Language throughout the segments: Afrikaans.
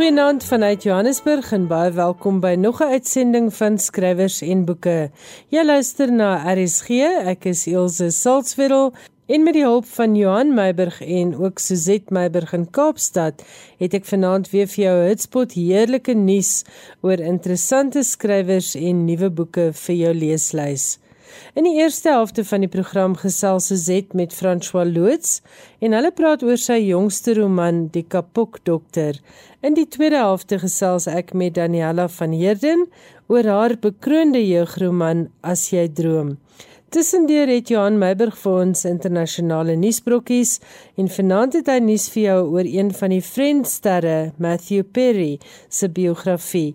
Goeienaand vanuit Johannesburg en baie welkom by nog 'n uitsending van Skrywers en Boeke. Jy luister na RSG. Ek is Elsje Salzwetel en met die hulp van Johan Meiburg en ook Suzet Meiburg in Kaapstad het ek vanaand weer vir jou 'n hotspot heerlike nuus oor interessante skrywers en nuwe boeke vir jou leeslys. In die eerste helfte van die program gesels Suzet met François Loots en hulle praat oor sy jongste roman Die Kapok Dokter. In die tweede helfte gesels ek met Daniela van Heerden oor haar bekroonde jeugroman As jy droom. Tussendeur het Johan Meiburg vir ons internasionale nuusbrokkies en vanaand het hy nuus vir jou oor een van die Friendsterre, Matthew Perry, se biografie.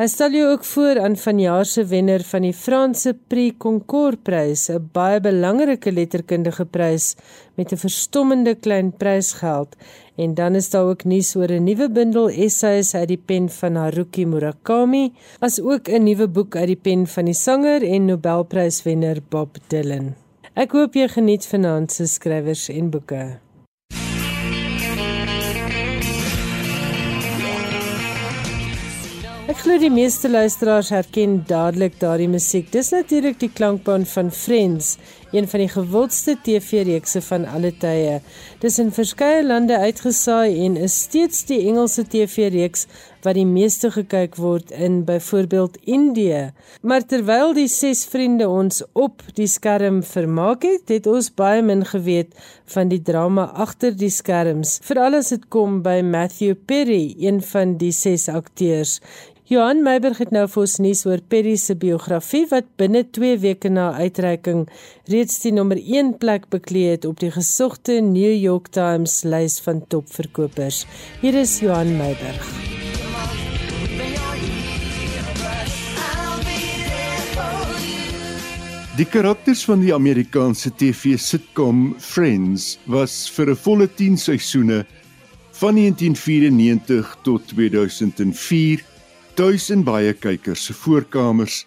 Hy stel jou ook voor aan vanjaar se wenner van die Franse Prix Goncourt prys, 'n baie belangrike letterkundige prys met 'n verstommende klein prysgeld. En dan is daar ook nuus oor 'n nuwe bundel essays uit die pen van Haruki Murakami, as ook 'n nuwe boek uit die pen van die sanger en Nobelpryswenner Bob Dylan. Ek hoop jy geniet vanaand se skrywers en boeke. Ek glo die meeste luisteraars herken dadelik daardie musiek. Dis natuurlik die klankbaan van Friends, een van die gewildste TV-reekse van alle tye. Dis in verskeie lande uitgesaai en is steeds die Engelse TV-reeks wat die meeste gekyk word in byvoorbeeld Indië. Maar terwyl die ses vriende ons op die skerm vermaak het, het ons baie min geweet van die drama agter die skerms, veral as dit kom by Matthew Perry, een van die ses akteurs. Johan Meiberg het nou vir ons nuus oor Perry se biografie wat binne 2 weke na uitreiking reeds die nommer 1 plek bekleed het op die gesogte New York Times lys van topverkopers. Hier is Johan Meiberg. Die karakters van die Amerikaanse TV-sitcom Friends was vir 'n volle 10 seisoene van 1994 tot 2004 tuis in baie kykers se voorkamers.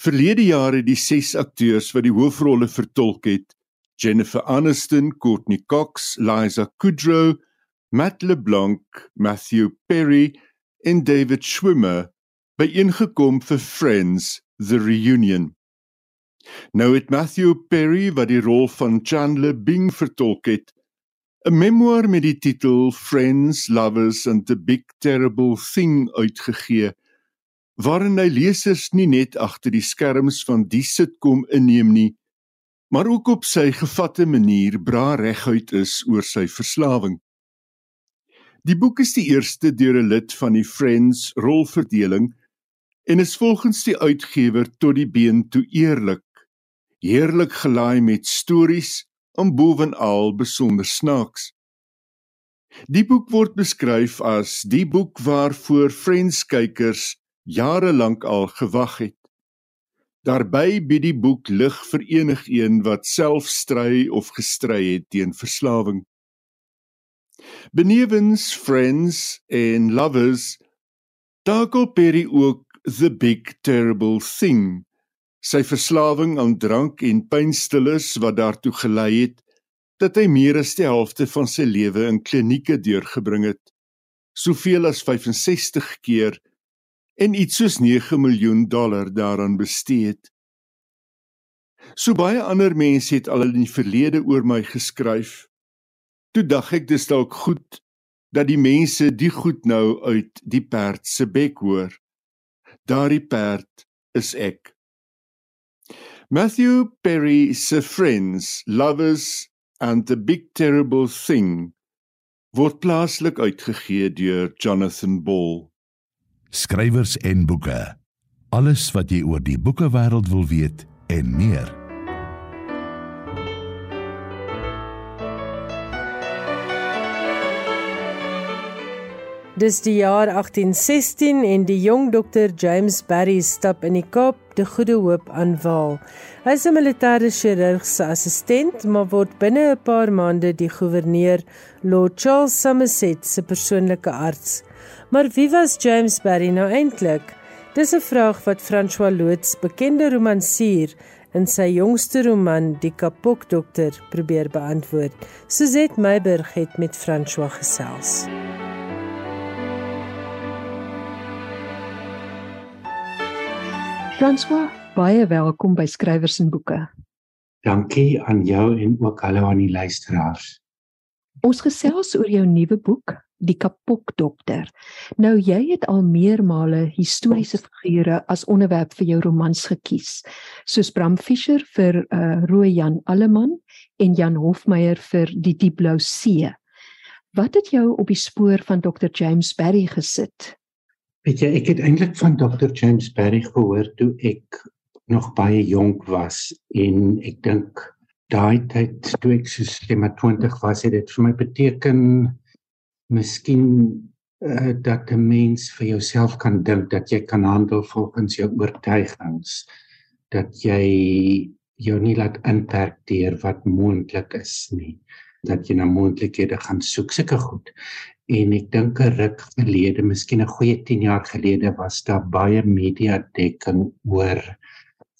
Verlede jaar het die ses akteurs wat die hoofrolle vertolk het, Jennifer Aniston, Courtney Cox, Liza Kudrow, Matt LeBlanc, Matthew Perry en David Schwimmer byeengekom vir Friends: The Reunion. Nou het Matthew Perry wat die rol van Chandler Bing vertolk het, 'n memoir met die titel Friends, Lovers and the Big Terrible Thing uitgegee waarin hy lesers nie net agter die skerms van die sitkom inneem nie maar ook op sy gevatte manier bra reguit is oor sy verslawing. Die boek is die eerste deur 'n lid van die Friends rolverdeling en is volgens die uitgewer tot die been toe eerlik, heerlik gelaai met stories en bovenal besonder snaaks. Die boek word beskryf as die boek waarvoor Friends-kykers jare lank al gewag het. Daarby bied die boek lig vir enigiemand wat self stry of gestry het teen verslawing. Benewens Friends en Lovers, takel Perry ook The Big Terrible Thing sy verslawing aan drank en pynstillers wat daartoe gelei het dat hy meer as die helfte van sy lewe in klinieke deurgebring het soveel as 65 keer en iets soos 9 miljoen dollar daaraan bestee het. So baie ander mense het al in die verlede oor my geskryf. Toe dag ek dis dalk goed dat die mense die goed nou uit die perd se bek hoor. Daardie perd is ek Matthew Perry se Friends, Lovers and the Big Terrible Thing word plaaslik uitgegee deur Jonathan Ball. Skrywers en boeke. Alles wat jy oor die boekewêreld wil weet en meer. Dis die jaar 1816 en die jong dokter James Barry stap in die Kaap te Goeie Hoop aan Waal. Hy is 'n militêre chirurg se assistent, maar word binne 'n paar maande die goewerneur Lord Charles Somerset se persoonlike arts. Maar wie was James Barry nou eintlik? Dis 'n vraag wat François Loots, bekende romansier, in sy jongste roman Die Kapok Dokter probeer beantwoord. Suzette Meiberg het met François gesels. François, baie welkom by Skrywers en Boeke. Dankie aan jou en ook hallo aan die luisteraars. Ons gesels oor jou nuwe boek, Die Kapokdokter. Nou jy het al meermale historiese figure as onderwerp vir jou romans gekies, soos Bram Fischer vir uh, Rooi Jan Alleman en Jan Hofmeyer vir Die Diepblou See. Wat het jou op die spoor van Dr James Barry gesit? Weet jy, ek het eintlik van Dr James Barry gehoor toe ek nog baie jonk was en ek dink daai tyd toe ek so 20 was het dit vir my beteken miskien uh, dat 'n mens vir jouself kan dink dat jy kan handel volgens jou oortuigings dat jy jou nie laat inperk deur wat moontlik is nie dat jy na moontlikhede gaan soek sulke goed en ek dink 'n ruk gelede miskien 'n goeie 10 jaar gelede was daar baie media dekking oor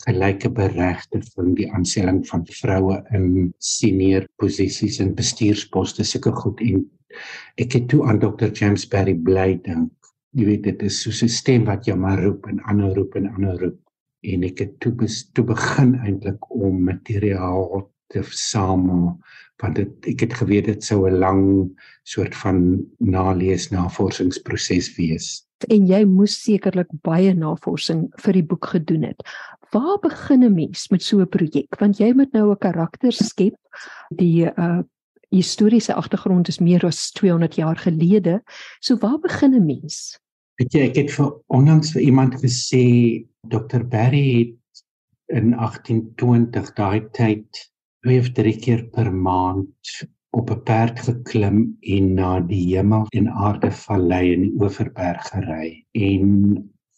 gelyke beregte van die aanstelling van vroue in senior posisies en bestuursposte sulke goed. En ek het toe aan Dr James Barry bly dink jy weet dit is so 'n stem wat jou maar roep en aanhou roep en aanhou roep. En ek het toe bes, toe begin eintlik om materiaal te versamel want dit ek het geweet dit sou 'n lang soort van nalees navorsingsproses wees en jy moes sekerlik baie navorsing vir die boek gedoen het. Waar begin 'n mens met so 'n projek? Want jy moet nou 'n karakter skep. Die uh historiese agtergrond is meer as 200 jaar gelede. So waar begin 'n mens? Weet jy, ek het vir onlangs vir iemand gesê Dr Barry het in 1820 daai tyd twee of drie keer per maand op 'n perd geklim en na die hemel en aarde vallei in die Oeverberg gery. En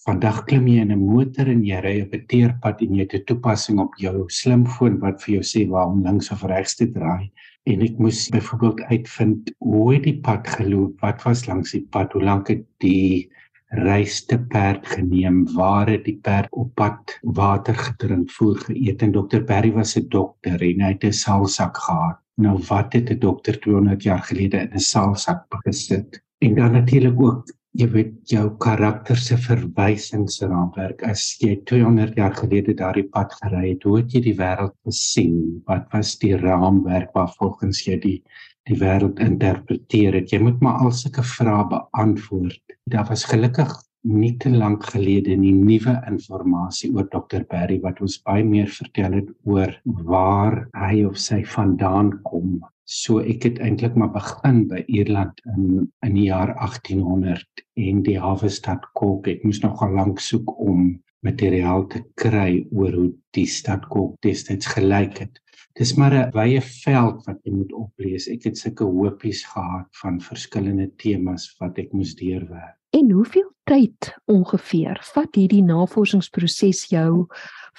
vandag klim jy in 'n motor en jy ry op 'n teerpad en jy het 'n toepassing op jou slimfoon wat vir jou sê waar om links of regs te draai. En ek moes byvoorbeeld uitvind hoe het die pad geloop wat was langs die pad hoe lank het die reis te perd geneem waar het die perd op pad water gedrink voer geëet. En dokter Berry was 'n dokter en hy het 'n saalsak gehad. Nou wat het 'n dokter 200 jaar gelede in 'n saalsak gesit? En dan natuurlik ook jy weet jou karakter se verwysingsraamwerk. As jy 200 jaar gelede daardie pad gery het hoe het jy die wêreld gesien? Wat was die raamwerk waarvolgens jy die die wêreld interpreteer het? Jy moet maar al sulke vrae beantwoord daar was gelukkig nie te lank gelede nie nuwe inligting oor Dr Barry wat ons baie meer vertel het oor waar hy of sy vandaan kom. So ek het eintlik maar begin by Ierland in in die jaar 1800 en die hawe stad Cork. Ek moes nogal lank soek om materiaal te kry oor hoe die stad Cork destyds gelyk het. Dis maar 'n wye veld wat jy moet oplees. Ek het sulke hopies gehad van verskillende temas wat ek moes deurwerk. En hoeveel tyd ongeveer vat hierdie navorsingsproses jou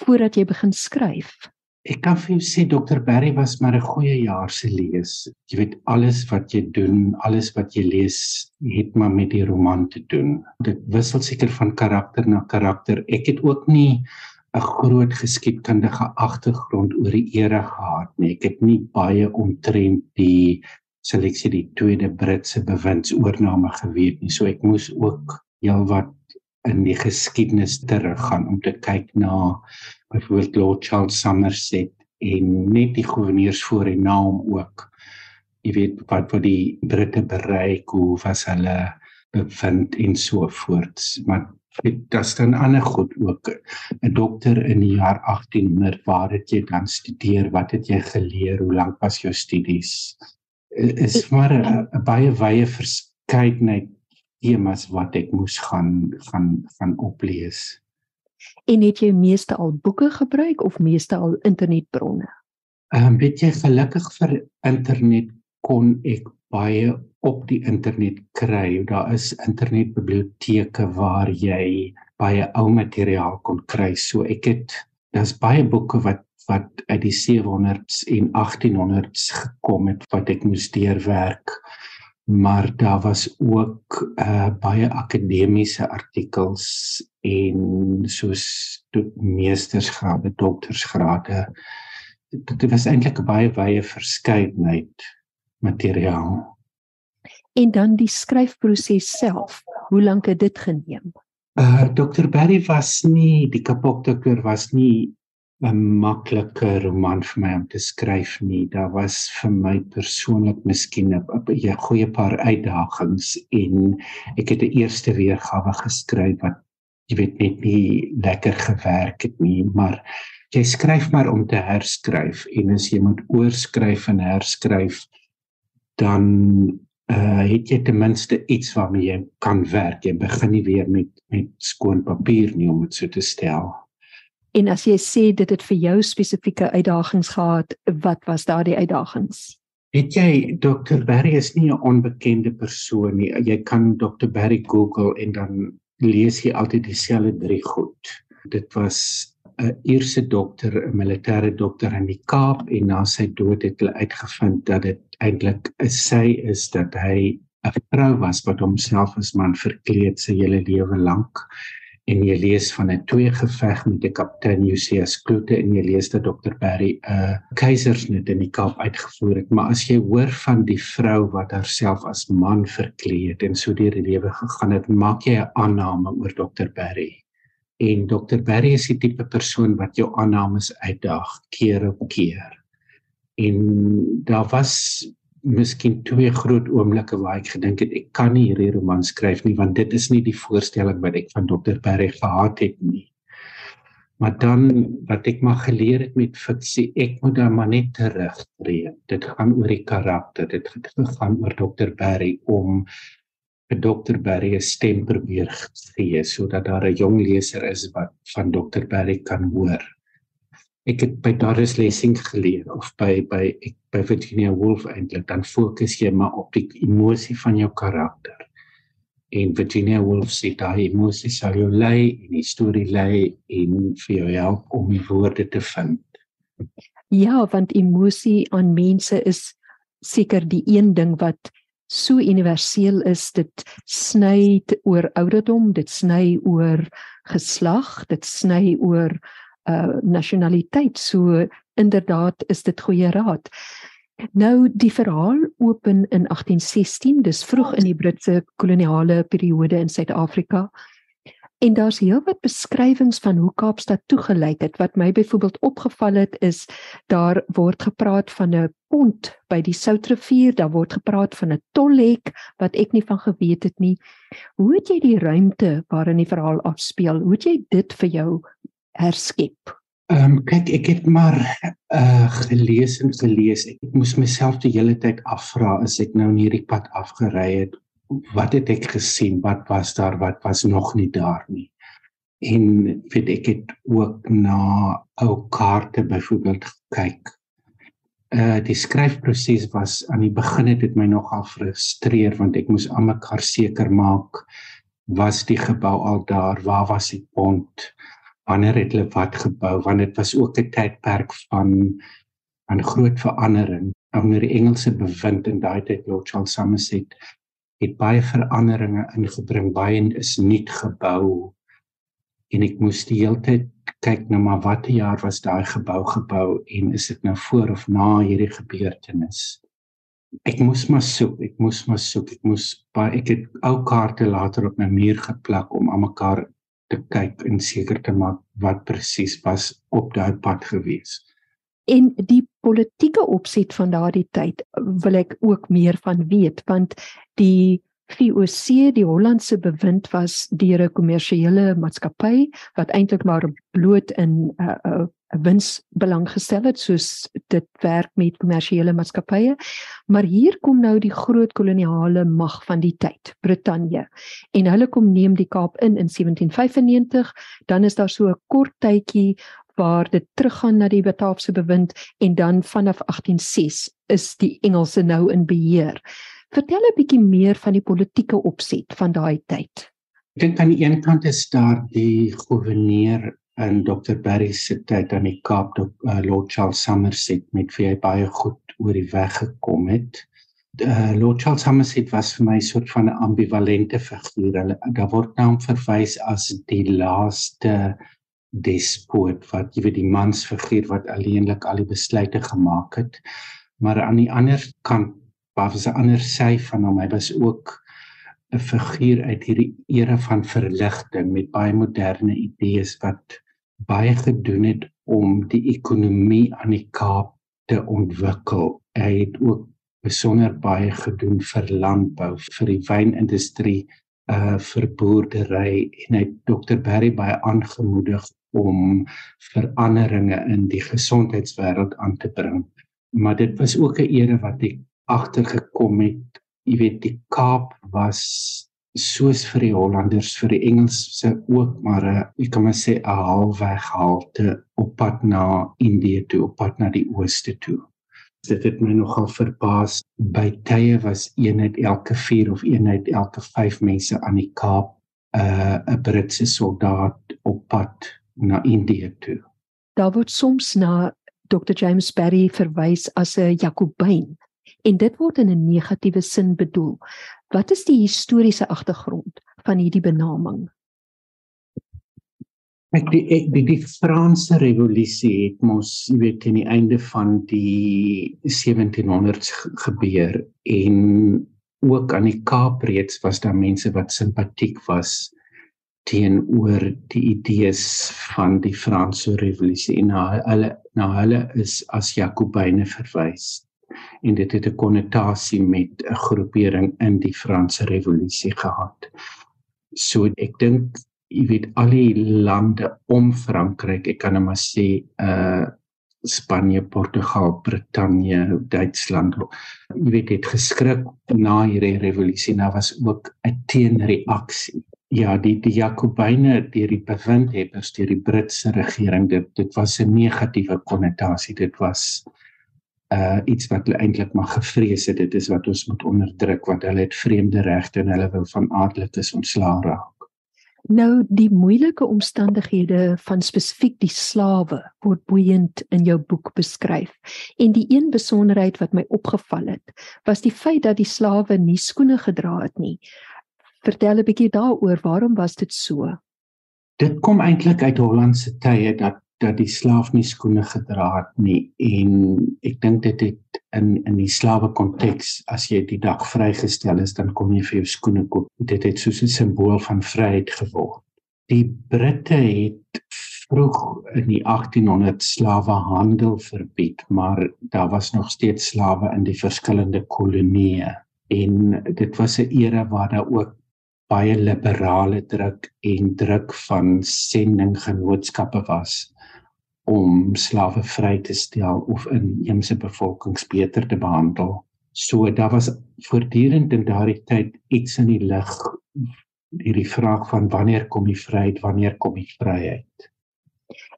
voordat jy begin skryf? Ek kan vir jou sê Dr Barry was maar 'n goeie jaar se lees. Jy weet alles wat jy doen, alles wat jy lees, het maar met die roman te doen. Dit wissel seker van karakter na karakter. Ek het ook nie 'n groot geskiedkundige agtergrond oor die era gehad nie. Ek het nie baie omtrent die sal ek sê die tweede Britse bewindsoorname geweet nie. So ek moes ook heelwat in die geskiedenis teruggaan om te kyk na byvoorbeeld Lord Charles Somerset en net die goewerneurs voor en na hom ook. Jy weet wat wat die Britte bereik, hoe was hulle bevind en so voort. Maar dit is dan ander goed ook 'n dokter in die jaar 1800 waar het jy dan studeer wat het jy geleer hoe lank was jou studies is maar 'n baie wye verskeidenheid temas wat ek moes gaan gaan gaan oplees. En het jy meeste al boeke gebruik of meeste al internetbronne? Ehm um, weet jy gelukkig vir internet kon ek baie op die internet kry. Daar is internetbiblioteke waar jy baie ou materiaal kon kry. So ek het daar's baie boeke wat wat uit die 700s en 1800s gekom het wat ek moes deurwerk maar daar was ook uh baie akademiese artikels en soos meestersgrade, doktorsgrade. Dit, was eintlik 'n baie wye verskeidenheid materiaal. En dan die skryfproses self. Hoe lank het dit geneem? Uh Dr Barry was nie die kapok dokter was nie 'n maklike roman vir my om te skryf nie. Daar was vir my persoonlik miskien 'n goeie paar uitdagings en ek het 'n eerste weergawe geskryf wat jy weet net nie lekker gewerk het nie, maar jy skryf maar om te herskryf en as jy moet oorskryf en herskryf dan uh het jy ten minste iets waarmee jy kan werk. Jy begin nie weer met met skoon papier nie om dit so te stel. En as jy sê dit het vir jou spesifieke uitdagings gehad, wat was daardie uitdagings? Het jy Dr. Barry is nie 'n onbekende persoon nie. Jy kan Dr. Barry Google en dan lees jy altyd dieselfde drie goed. Dit was 'n Ierse dokter, 'n militêre dokter in die Kaap en na sy dood het hulle uitgevind dat dit eintlik 'n sy is dat hy 'n vrou was wat homself as man verkleed sy hele lewe lank en jy lees van 'n twee geveg met 'n kaptein Josias Kloete en jy lees dat Dr Barry 'n uh, keisersnit in die Kaap uitgevoer het. Maar as jy hoor van die vrou wat haarself as man verkleed en so deur die lewe gegaan het maak jy 'n aanname oor Dr Barry. En Dr Barry is die tipe persoon wat jou aannames uitdaag keer op keer. En daar was miskien twee groot oomblikke waar ek gedink het ek kan nie hierdie roman skryf nie want dit is nie die voorstelling wat ek van Dr. Perry gehad het nie. Maar dan wat ek maar geleer het met fiksie, ek moet dan maar net terugtreë. Dit gaan oor die karakter, dit gaan oor Dr. Perry om 'n Dr. Perry 'n stem probeer gee sodat daar 'n jong leser is wat van Dr. Perry kan hoor ek het by Doris Lessing geleer of by by ek by Virginia Woolf eintlik dan fokus jy maar op die emosie van jou karakter. En Virginia Woolf sê daai emosie sal jou lei en die storie lei en vir jou help om die woorde te vind. Ja, want emosie aan mense is seker die een ding wat so universeel is dit sny oor ouderdom dit sny oor geslag dit sny oor uh nasionaliteit. So inderdaad is dit goeie raad. Nou die verhaal open in 1816, dis vroeg in die Britse koloniale periode in Suid-Afrika. En daar's heelwat beskrywings van hoe Kaapstad toegelyk het. Wat my byvoorbeeld opgeval het is daar word gepraat van 'n pont by die Soutrivier, daar word gepraat van 'n tolhek wat ek nie van geweet het nie. Hoe het jy die ruimte waarin die verhaal afspeel? Hoe het jy dit vir jou herskep? Ehm um, kyk ek het maar uh gelees en gelees. Ek moes myself die hele tyd afvra as ek nou in hierdie pad afgery het, wat het ek gesien? Wat was daar? Wat was nog nie daar nie? En weet ek het ook na ou kaarte byvoorbeeld gekyk. Uh die skryfproses was aan die begin het dit my nogal frustreer want ek moes aan mekaar seker maak was die gebou al daar? Waar was die pont? Wanneer het hulle wat gebou? Want dit was ook 'n tydperk van van groot verandering. Onder die Engelse bewind in daai tyd Lord Charles Somerset het baie veranderinge ingebring. Baie is nuut gebou. En ek moes die hele tyd kyk nou maar watter jaar was daai gebou gebou en is dit nou voor of na hierdie gebeurtenis? Ek moes maar soek ek moes maar soek. Ek moes baie ek het ou kaarte later op my muur geplak om aan mekaar te kyk en seker te maak wat presies was op daai pad gewees. En die politieke opset van daardie tyd wil ek ook meer van weet want die VOC die Hollandse bewind was deur 'n kommersiële maatskappy wat eintlik maar bloot in 'n uh, uh, 'n winsbelang gestel het soos dit werk met kommersiële maatskappye. Maar hier kom nou die groot koloniale mag van die tyd, Brittanje. En hulle kom neem die Kaap in in 1795, dan is daar so 'n kort tydjie waar dit teruggaan na die Bataafse bewind en dan vanaf 1806 is die Engelse nou in beheer. Vertel 'n bietjie meer van die politieke opset van daai tyd. Ek dink aan die een kant is daar die goewerneur in Dr Barry se tyd aan die Kaap tot uh, Lord Charles Somerset met wie hy baie goed oor die weg gekom het. Uh, Lord Charles Somerset was vir my 'n soort van 'n ambivalente figuur. Hulle daar word nou verwys as die laaste despoot wat jy weet die mansfiguur wat alleenlik al die besluite gemaak het. Maar aan die ander kant was 'n ander sy van hom. Hy was ook 'n figuur uit hierdie era van verligting met baie moderne idees wat baie gedoen het om die ekonomie aan die Kaap te ontwikkel. Hy het ook besonder baie gedoen vir landbou, vir die wynindustrie, uh vir boerdery en hy het Dr Barry baie aangemoedig om veranderinge in die gesondheidswêreld aan te bring. Maar dit was ook 'n era wat ek agtergekom het. Jy weet die Kaap was soos vir die Hollanders vir die Engelse ook maar 'n ek kan maar sê 'n halfweg halte op pad na Indië toe, op pad na die ooste toe. Dit het my nogal verbaas. By tye was een uit elke 4 of een uit elke 5 mense aan die Kaap 'n uh, 'n Britse soldaat op pad na Indië toe. Daar word soms na Dr James Barry verwys as 'n Jakobyn en dit word in 'n negatiewe sin bedoel. Wat is die historiese agtergrond van hierdie benaming? Ek die ek die, die Franse revolusie het mos jy weet teen die einde van die 1700s gebeur en ook aan die Kaap reeds was daar mense wat simpatiek was teenoor die idees van die Franse revolusie en na hulle na hulle is as Jakobyne verwys en dit het 'n konnotasie met 'n groepering in die Franse revolusie gehad. So ek dink jy weet al die lande om Frankryk, ek kan net maar sê uh Spanje, Portugal, Brittanje, Duitsland. Jy weet dit geskrik na hierdie revolusie, nou was ook 'n teenreaksie. Ja, die die Jakobyne deur die bewindhebbers deur die Britse regering, dit dit was 'n negatiewe konnotasie. Dit was uh iets wat hulle eintlik maar gevrees het. Dit is wat ons moet onderdruk want hulle het vreemde regte en hulle wou van aardelikes ontslaa raak. Nou die moeilike omstandighede van spesifiek die slawe word boeiend in jou boek beskryf. En die een besonderheid wat my opgeval het, was die feit dat die slawe nie skoene gedra het nie. Vertel 'n bietjie daaroor, waarom was dit so? Dit kom eintlik uit Hollandse tye dat dat die slaaf nie skoene gedra het nie. En ek dink dit het in in die slawe konteks as jy die dag vrygestel is dan kom jy vir jou skoene koop. Dit het soos 'n simbool van vryheid geword. Die britte het vroeg in die 1800 slawehandel verbied maar daar was nog steeds slawe in die verskillende kolonieë. En dit was 'n era waar daar ook baie liberale druk en druk van sendinggenootskappe was om slawe vry te stel of inheemse bevolkings beter te behandel. So daar was voortdurend in daardie tyd iets in die lig hierdie vraag van wanneer kom die vryheid, wanneer kom die vryheid?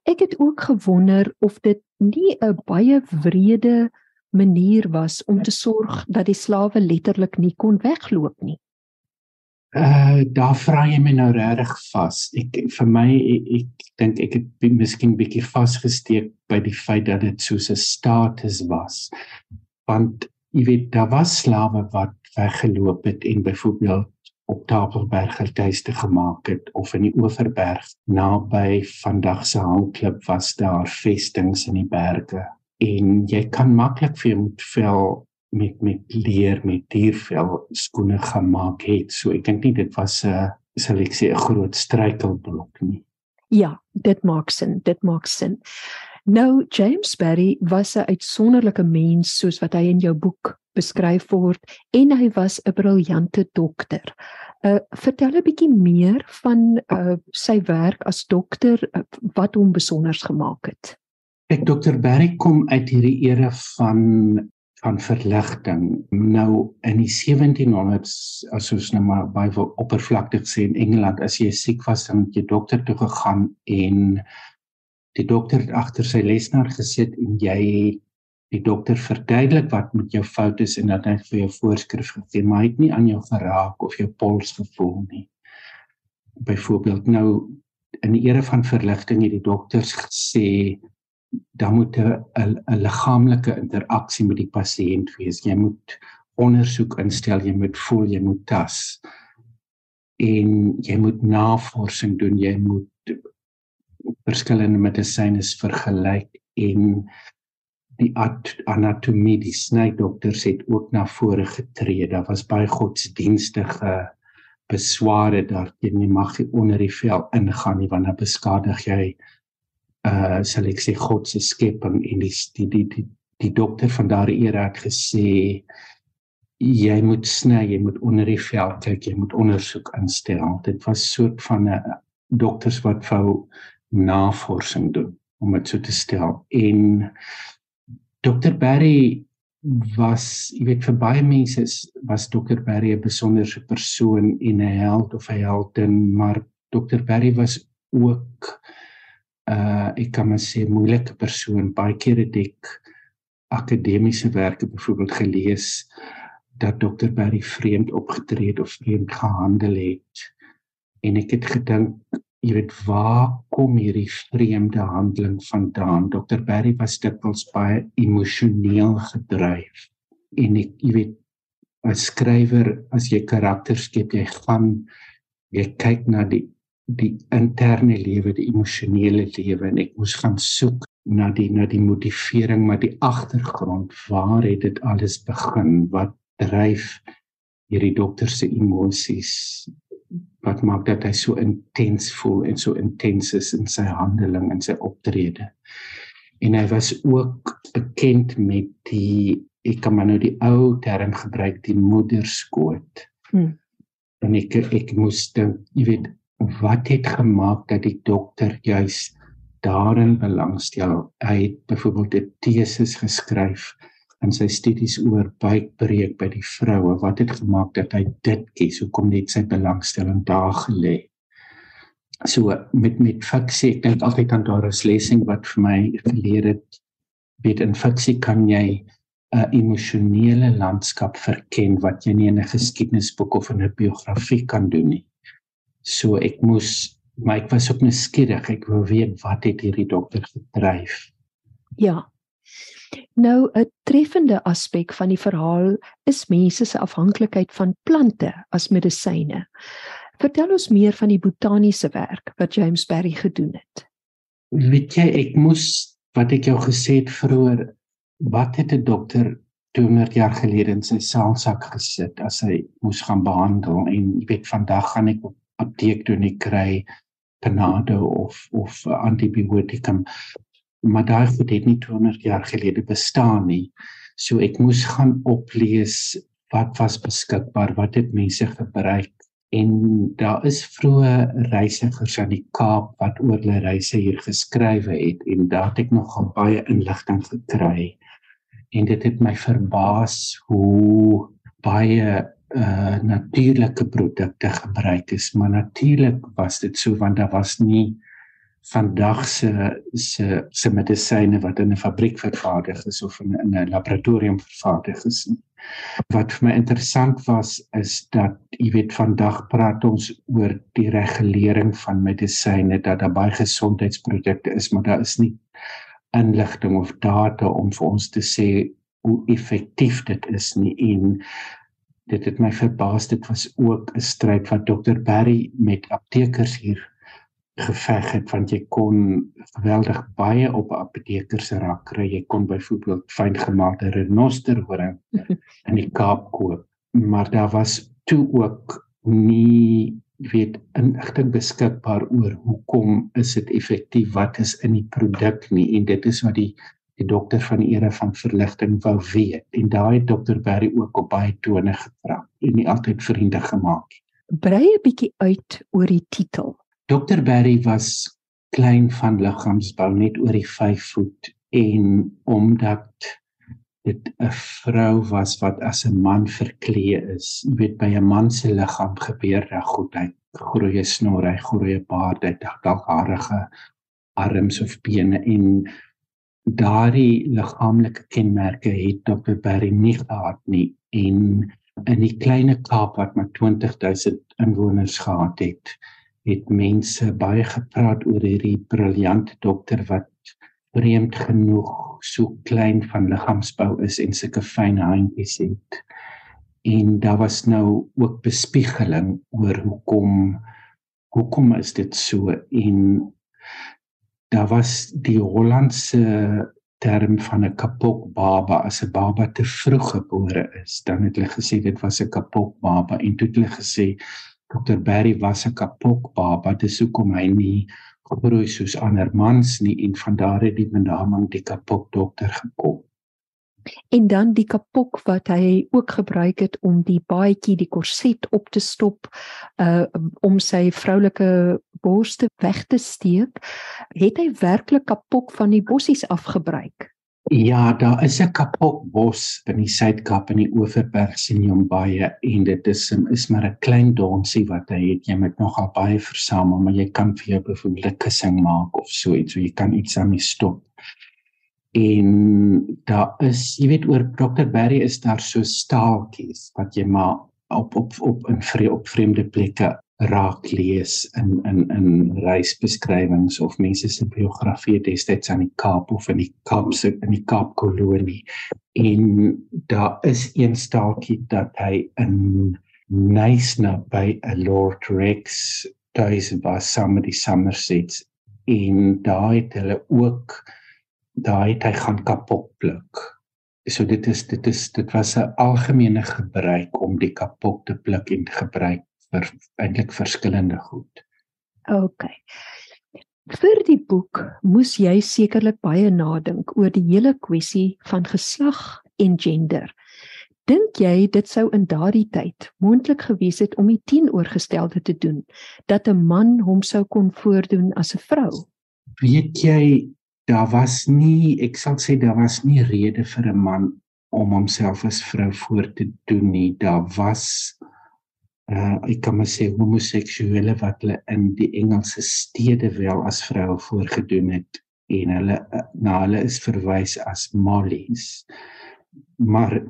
Ek het ook gewonder of dit nie 'n baie wrede manier was om te sorg dat die slawe letterlik nie kon wegloop nie. Uh daar vra jy my nou regtig vas. Ek vir my ek, ek dink ek het miskien bietjie vasgesteek by die feit dat dit soos 'n status was. Want jy weet daar was slawe wat weggeloop het en byvoorbeeld op Tafelberg hulle gemaak het of in die Oeverberg naby vandag se hangklip was daar vestings in die berge en jy kan maklik vir jou vel met met leer met diervel skoene gemaak het. So ek dink nie dit was 'n sal ek sê 'n groot struikelblok nie. Ja, dit maak sin, dit maak sin. Nou James Barry was 'n uitsonderlike mens soos wat hy in jou boek beskryf word en hy was 'n briljante dokter. Uh vertel 'n bietjie meer van uh sy werk as dokter uh, wat hom besonder gemaak het. Ek dokter Barry kom uit hierdie era van van verligting. Nou in die 1700s as ons nou maar baie oppervlakkig sê in Engeland as jy siek was dan het jy dokter toe gegaan en die dokter het agter sy lesenaar gesit en jy die dokter verduidelik wat met jou fout is en dat hy vir jou voorskrif gegee maar hy het nie aan jou geraak of jou pols gevoel nie. Byvoorbeeld nou in die era van verligting het die dokters gesê dan moet 'n 'n liggaamlike interaksie met die pasiënt wees. Jy moet ondersoek instel, jy moet voel, jy moet tas. En jy moet navorsing doen, jy moet verskillende medisyne vergelyk en die anatomie, die snydokters het ook na vore getree. Daar was baie godsdienstige besware daarteen nie mag jy onder die vel ingaan nie want dan beskadig jy uh sal ek sê God se skepping en die die die die, die dokter van daardie era het gesê jy moet sny, jy moet onder die vel kyk, jy moet ondersoek instel. Dit was soort van 'n dokters wat wou navorsing doen om dit so te stel. En Dr Barry was, jy weet vir baie mense was Dr Barry 'n besonderse persoon en 'n held of 'n heldin, maar Dr Barry was ook uh ek kan maar sê moeilike persoon. Baie keer het ek akademiese werke byvoorbeeld gelees dat Dr Barry vreemd opgetree het of vreemd gehandel het. En ek het gedink, jy weet, waar kom hierdie vreemde handeling vandaan? Dr Barry was dikwels baie emosioneel gedryf. En ek, jy weet, as skrywer, as jy karakters skep, jy gaan jy kyk na die die interne lewe, die emosionele lewe en ek moes gaan soek na die na die motivering maar die agtergrond waar het dit alles begin wat dryf hierdie dokter se emosies wat maak dat hy so intens voel en so intens is in sy handeling en sy optrede. En hy was ook bekend met die ek kan maar nou die ou term gebruik die moederskoot. Hmm. En ek ek moes dink, jy weet, wat het gemaak dat die dokter juis daarin belangstel? Hy het byvoorbeeld 'n teses geskryf in sy studies oor buikbreek by die vroue. Wat het gemaak dat hy dit kies? Hoekom net sy belangstelling daar gelê? So met met fiksie ek dink altyd aan Doris Lessing wat vir my geleer het weet in fiksie kan jy 'n emosionele landskap verken wat jy nie in 'n geskiedenisboek of in 'n biografie kan doen nie so ek moes maar ek was ook nuuskierig ek wou weet wat het hierdie dokter gedryf ja Nou 'n treffende aspek van die verhaal is mense se afhanklikheid van plante as medisyne. Vertel ons meer van die botaniese werk wat James Berry gedoen het. Weet jy, ek moes wat ek jou gesê het vroeër, wat het 'n dokter 200 jaar gelede in sy saalsak gesit as hy moes gaan behandel en jy weet vandag gaan ek op apteek toe ek kry Panado of of antibiotikum maar daai goed het nie 200 jaar gelede bestaan nie. So ek moes gaan oplees wat was beskikbaar, wat het mense gebruik en daar is vroeë reisigers aan die Kaap wat oor hulle reise hier geskrywe het en daar het ek nog baie inligting gekry. En dit het my verbaas hoe baie uh natuurlike produkte gebruik is, maar natuurlik was dit so want daar was nie vandag se se se medisyne wat in 'n fabriek vervaardig is of in 'n laboratorium vervaardig is. Wat vir my interessant was is dat jy weet vandag praat ons oor die regulering van medisyne dat daar baie gesondheidsprodukte is, maar daar is nie inligting of data om vir ons te sê hoe effektief dit is nie en dit het my verbaas dit was ook 'n stryd wat dokter Barry met aptekers hier geveg het want jy kon geweldig baie op 'n apoteker se rak kry. Jy kon byvoorbeeld fyn gemaakte renosterhoring in die Kaap koop, maar daar was toe ook nie weet inligting beskikbaar oor hoekom is dit effektief, wat is in die produk nie en dit is wat die die dokter van die era van verligting wou weet. En daai dokter Barry ook op baie tone getrap en nie altyd vriende gemaak. Brei 'n bietjie uit oor die titel Dr Barry was klein van liggaamsbou net oor die 5 voet en omdat dit 'n vrou was wat as 'n man verklee is. Jy weet by 'n man se liggaam gebeur reg goed hy groeie snor, hy groeie baard, hy dalk harige arms of bene en daardie liggaamlike kenmerke het Dr Barry nie gehad nie en in die klein Kaap wat maar 20000 inwoners gehad het het mense baie gepraat oor hierdie briljante dokter wat vreemd genoeg so klein van liggaamsbou is en sulke fyn handjies het. En daar was nou ook bespiegeling oor hoekom hoekom is dit so en daar was die Hollandse term van 'n kapok baba as 'n baba te vroeg gebore is dan het hulle gesê dit was 'n kapok baba en toe het hulle gesê Dr Barry was 'n kapok baba, dis hoekom hy nie gegroei soos ander mans nie en van daar het die benaming die kapok dokter gekom en dan die kapok wat hy ook gebruik het om die baadjie die korset op te stop uh om sy vroulike borste weg te steek. Het hy werklik kapok van die bossies afgebruik? Ja, daar is 'n kapok bos in die Suid-Kaap in die Oeverberg sien hom baie en dit is is maar 'n klein donsie wat hy het. Jy moet nogal baie versamel, maar jy kan vir jou byvoorbeeld 'n kussing maak of so iets, so jy kan iets aan die stop en daar is jy weet oor Dr Barry is daar so staaltjies wat jy maar op op op in vre, op vreemde plekke raak lees in in in reisbeskrywings of mense se biografieë destyds aan die Kaap of in die Kaapse in die Kaapkolonie en daar is een staaltjie dat hy in Nysna by 'n Lord Rex tuis was saam met die Somersets. En daai het hulle ook daai het hy gaan kapot pluk. So dit is dit is dit was 'n algemene gebruik om die kapot te pluk en te gebruik vir eintlik verskillende goed. OK. Vir die boek moes jy sekerlik baie nadink oor die hele kwessie van geslag en gender. Dink jy dit sou in daardie tyd moontlik gewees het om die teenoorgestelde te doen dat 'n man hom sou kon voordoen as 'n vrou? Weet jy daar was nie ek sal sê daar was nie rede vir 'n man om homself as vrou voor te doen nie. Daar was uh ek kan maar sê homoseksuele wat hulle in die Engelse stede wel as vroue voorgedoen het en hulle uh, na hulle is verwys as mollies. Maar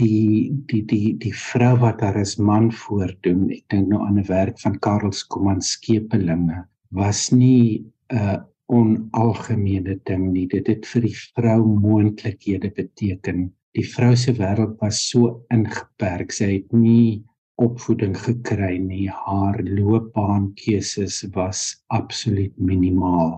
die die die die vrou wat daar as man voordoen ek dink nou aan 'n werk van Karel Skuman skepelinge was nie 'n uh, onalgemene ding nie. Dit het vir die vrou moontlikhede beteken. Die vrou se wêreld was so ingeperk. Sy het nie opvoeding gekry nie. Haar loopbaankeuses was absoluut minimaal.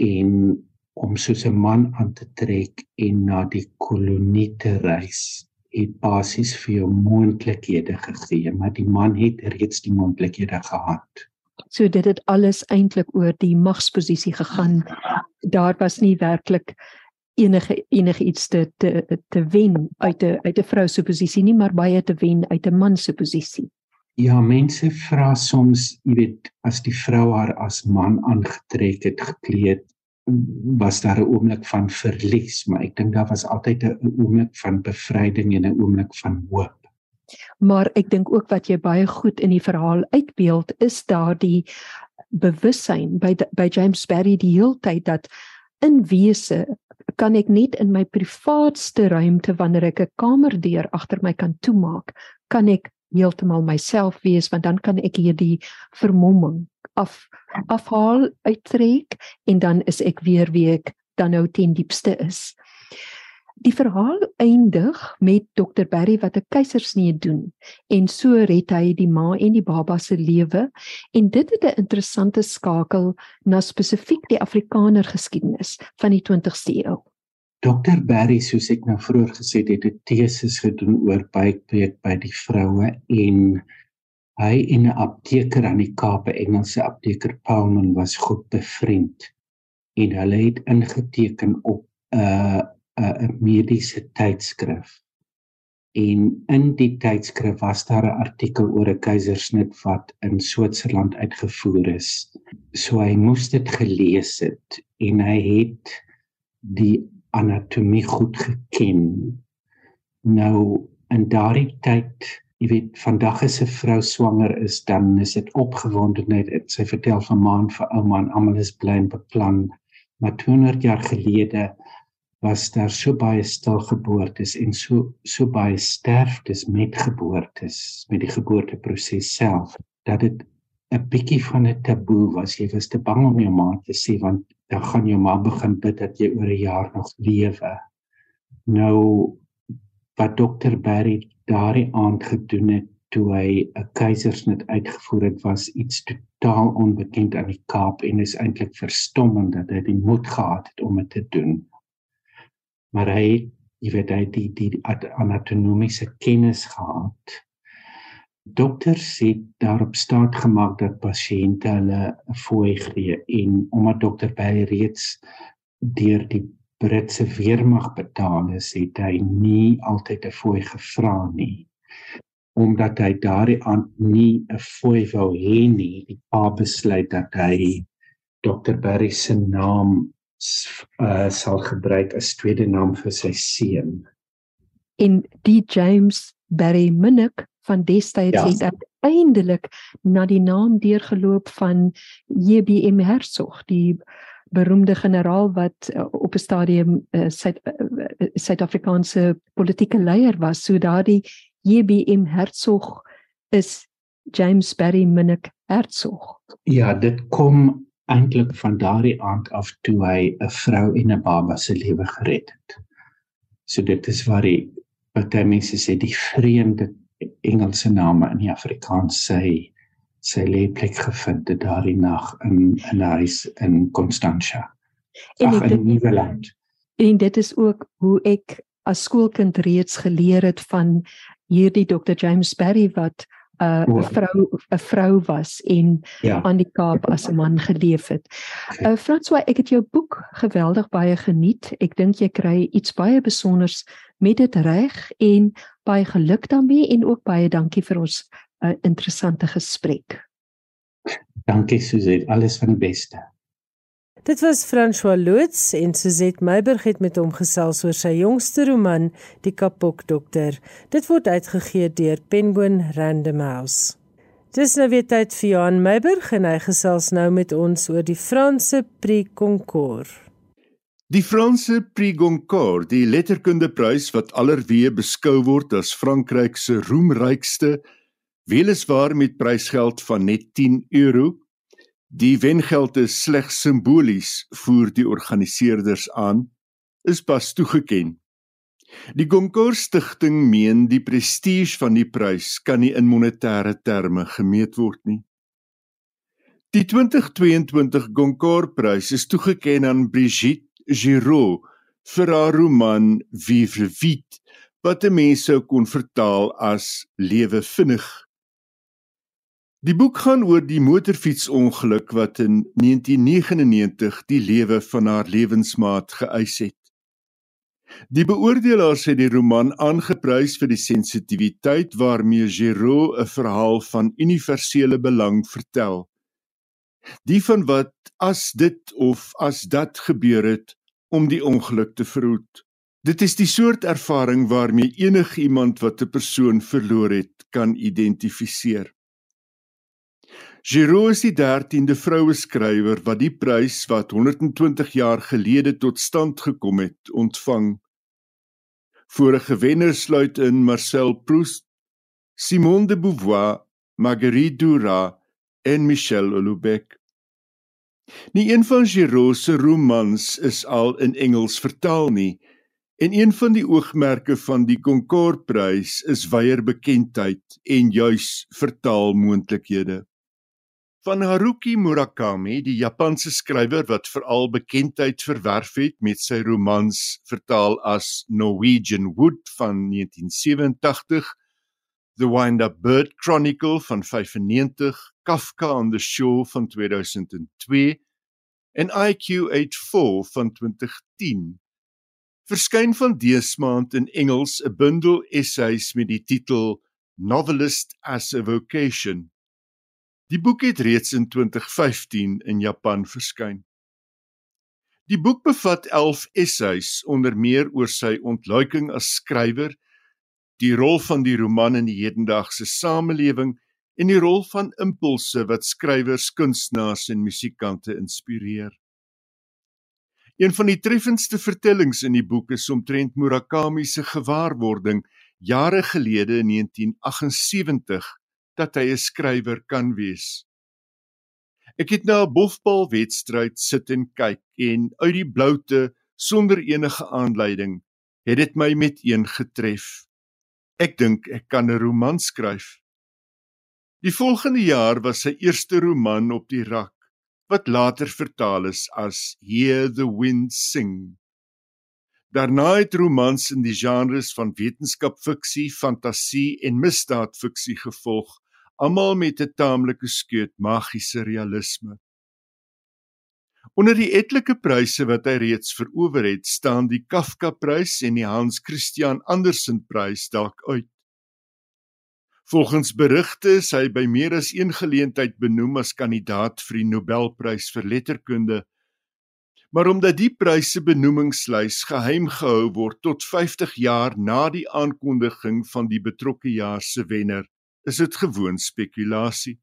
En om soos 'n man aan te trek en na die kolonie te reis, het basies vir jou moontlikhede gegee, maar die man het reeds die moontlikhede gehad. So dit het alles eintlik oor die magsposisie gegaan. Daar was nie werklik enige enige iets te te te wen uit 'n uit 'n vrou se posisie nie, maar baie te wen uit 'n man se posisie. Ja, mense vra soms, jy weet, as die vrou haar as man aangetrek het, gekleed, was daar 'n oomblik van verlies, maar ek dink daar was altyd 'n oomblik van bevryding en 'n oomblik van hoop maar ek dink ook wat jy baie goed in die verhaal uitbeeld is daardie bewussyn by by James Barry die heeltyd dat in wese kan ek net in my privaatste ruimte wanneer ek 'n kamerdeur agter my kan toemaak kan ek heeltemal myself wees want dan kan ek hierdie vermomming af afhaal uittrek en dan is ek weer wie ek dan nou ten diepste is. Die verhaal eindig met Dr Barry wat 'n keisersnee doen en so red hy die ma en die baba se lewe en dit het 'n interessante skakel na spesifiek die Afrikaner geskiedenis van die 20ste eeu. Dr Barry soos ek nou vroeër gesê het, het 'n teses gedoen oor buikbreek by die vroue en hy en 'n apteker aan die Kaap, 'n Engelse apteker Paulman was goed bevriend en hulle het ingeteken op 'n uh, 'n mediese tydskrif. En in die tydskrif was daar 'n artikel oor 'n keisersnit wat in Switserland uitgevoer is. So hy moes dit gelees het en hy het die anatomie goed geken. Nou in daardie tyd, jy weet, vandag as 'n vrou swanger is, dan is dit opgewondenheid. Sy vertel van maan vir ouma en almal is bly en beplan. Maar 200 jaar gelede was daar so baie stilgeboortes en so so baie sterftes met geboortes met die geboorteproses self dat dit 'n bietjie van 'n taboe was. Jy was te bang om jou ma te sê want dan gaan jou ma begin bid dat jy oor 'n jaar nog lewe. Nou wat dokter Barry daardie aand gedoen het toe hy 'n keisersnit uitgevoer het was iets totaal onbekend aan die Kaap en is eintlik verstommend dat hy die moed gehad het om dit te doen maar hy jy weet hy die die anatomiese kennis gehad Dokters het daarop staat gemaak dat pasiënte hulle fooi gee en omdat dokter Barry reeds deur die Britse weermag betaal is, het hy nie altyd 'n fooi gevra nie omdat hy daardie aand nie 'n fooi wou hê nie. Die pa besluit dat hy Dr Barry se naam uh, sal gebruik as tweede naam vir sy seun. En die James Barry Minnick van destyds ja. het uiteindelik na die naam deurgeloop van JBM Hertzog, die beroemde generaal wat uh, op 'n stadium uh, Suid-Afrikaanse uh, politieke leier was. So daardie JBM Hertzog is James Barry Minnick Hertzog. Ja, dit kom eintlik van daardie aand af toe hy 'n vrou en 'n baba se lewe gered het. So dit is waar die baie mense sê die vreemde Engelse name in die Afrikaans sê sy leefplek gevind het daardie nag in 'n huis in Constantia. En Ach, in Nieuweland. En dit is ook hoe ek as skoolkind reeds geleer het van hierdie Dr James Barry wat 'n uh, vrou 'n vrou was en ja. aan die Kaap as 'n man geleef het. Uh François, ek het jou boek geweldig baie geniet. Ek dink jy kry iets baie besonders met dit reg en baie geluk daarmee en ook baie dankie vir ons uh, interessante gesprek. Dankie Suzette, alles van die beste. Dit was François Loots en Suzette Meiburg het met hom gesels oor sy jongste roman Die Kapok Dokter. Dit word uitgegee deur Penguin Random House. Dis nou weer tyd vir Johan Meiburg en hy gesels nou met ons oor die Franse Prix Goncourt. Die Franse Prix Goncourt, die letterkundeprys wat allerweë beskou word as Frankryk se roemrykste, weliswaar met prysgeld van net 10 euro. Die wengeld is slegs simbolies, voer die organiseerders aan, is pas toegeken. Die Goncourt Stichting meen die prestige van die prys kan nie in monetêre terme gemeet word nie. Die 2022 Goncourt prys is toegeken aan Brigitte Giraud vir haar roman Vivre vite wat mense kon vertaal as lewe vinnig. Die boek gaan oor die motorfietsongeluk wat in 1999 die lewe van haar lewensmaat geëis het. Die beoordelaars het die roman aangeprys vir die sensitiwiteit waarmee Giraud 'n verhaal van universele belang vertel. Die van wat as dit of as dat gebeur het, om die ongeluk te verhoed. Dit is die soort ervaring waarmee enigiemand wat 'n persoon verloor het, kan identifiseer. Giraud is die 13de vroue skrywer wat die prys wat 120 jaar gelede tot stand gekom het, ontvang. Vorige wenners sluit in Marcel Proust, Simone de Beauvoir, Marguerite Duras en Michel Houellebecq. Nie een van Giraud se romans is al in Engels vertaal nie en een van die oogmerke van die Goncourt-prys is wyeer bekendheid en juis vertaalmoontlikhede. Van Haruki Murakami, die Japanse skrywer wat veral bekendheid verwerf het met sy romans vertaal as Norwegian Wood van 1987, The Wind-Up Bird Chronicle van 95, Kafka on the Shore van 2002 en IQ84 van 2010. Verskyn van dese maand in Engels 'n bundel essays met die titel Novelist as a Vocation. Die boek het reeds in 2015 in Japan verskyn. Die boek bevat 11 essays onder meer oor sy ontluiking as skrywer, die rol van die roman in die hedendaagse samelewing en die rol van impulse wat skrywers, kunstenaars en musikante inspireer. Een van die treffendste vertellings in die boek is omtrent Murakami se gewaarwording jare gelede in 1978 dat hy 'n skrywer kan wees. Ek het na 'n bofbal wedstryd sit en kyk en uit die bloute sonder enige aanleiding het dit my met een getref. Ek dink ek kan 'n roman skryf. Die volgende jaar was sy eerste roman op die rak wat later vertaal is as Hear the Wind Sing. Daarna het romans in die genres van wetenskapfiksie, fantasie en misdaadfiksie gevolg, almal met 'n taamlike skeut magiese realisme. Onder die etlike pryse wat hy reeds verower het, staan die Kafka-prys en die Hans Christian Andersen-prys dalk uit. Volgens berigte is hy by meer as een geleentheid benoem as kandidaat vir die Nobelprys vir letterkunde. Maar omdat die pryse benoemingslys geheim gehou word tot 50 jaar na die aankondiging van die betrokke jaar se wenner, is dit gewoon spekulasie.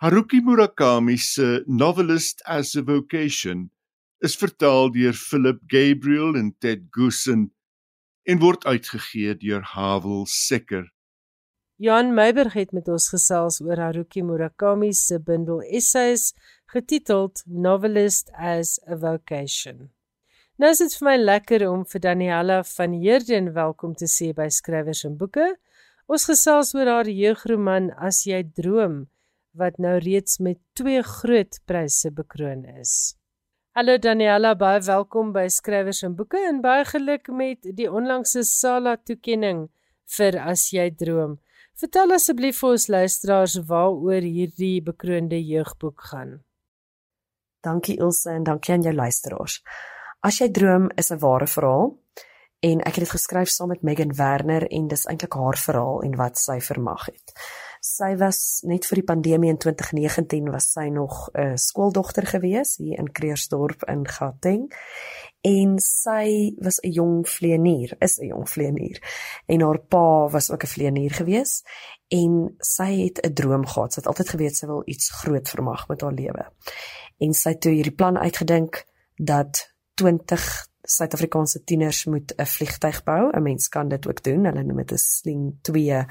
Haruki Murakami se Novelist as a Vocation is vertaal deur Philip Gabriel en Ted Goosen en word uitgegee deur Havel Secker. Jan Meiberg het met ons gesels oor Haruki Murakami se bundel essays getiteld Novelist as a Vocation. Nou is dit vir my lekker om vir Daniela van Heerden welkom te sê by Skrywers en Boeke. Ons gesels oor haar jeugroman As jy droom wat nou reeds met twee groot pryse bekroon is. Hallo Daniela, baie welkom by Skrywers en Boeke en baie geluk met die onlangse Sala toekenning vir As jy droom. Vertel asseblief vir ons luisteraars waaroor hierdie bekroonde jeugboek gaan. Dankie Ilse en dankie aan jou luisteraars. As jy droom is 'n ware verhaal en ek het dit geskryf saam met Megan Werner en dis eintlik haar verhaal en wat sy vermag het. Sy was net vir die pandemie in 2019 was sy nog 'n skooldogter gewees hier in Kreersdorp in Gauteng en sy was 'n jong vleenier, is 'n jong vleenier. En haar pa was ook 'n vleenier gewees en sy het 'n droom gehad. Sy het altyd geweet sy wil iets groot vermag met haar lewe. En sy het toe hierdie plan uitgedink dat 20 Suid-Afrikaanse tieners moet 'n vliegtyg bou. 'n Mens kan dit ook doen. Hulle noem dit 'n sling 2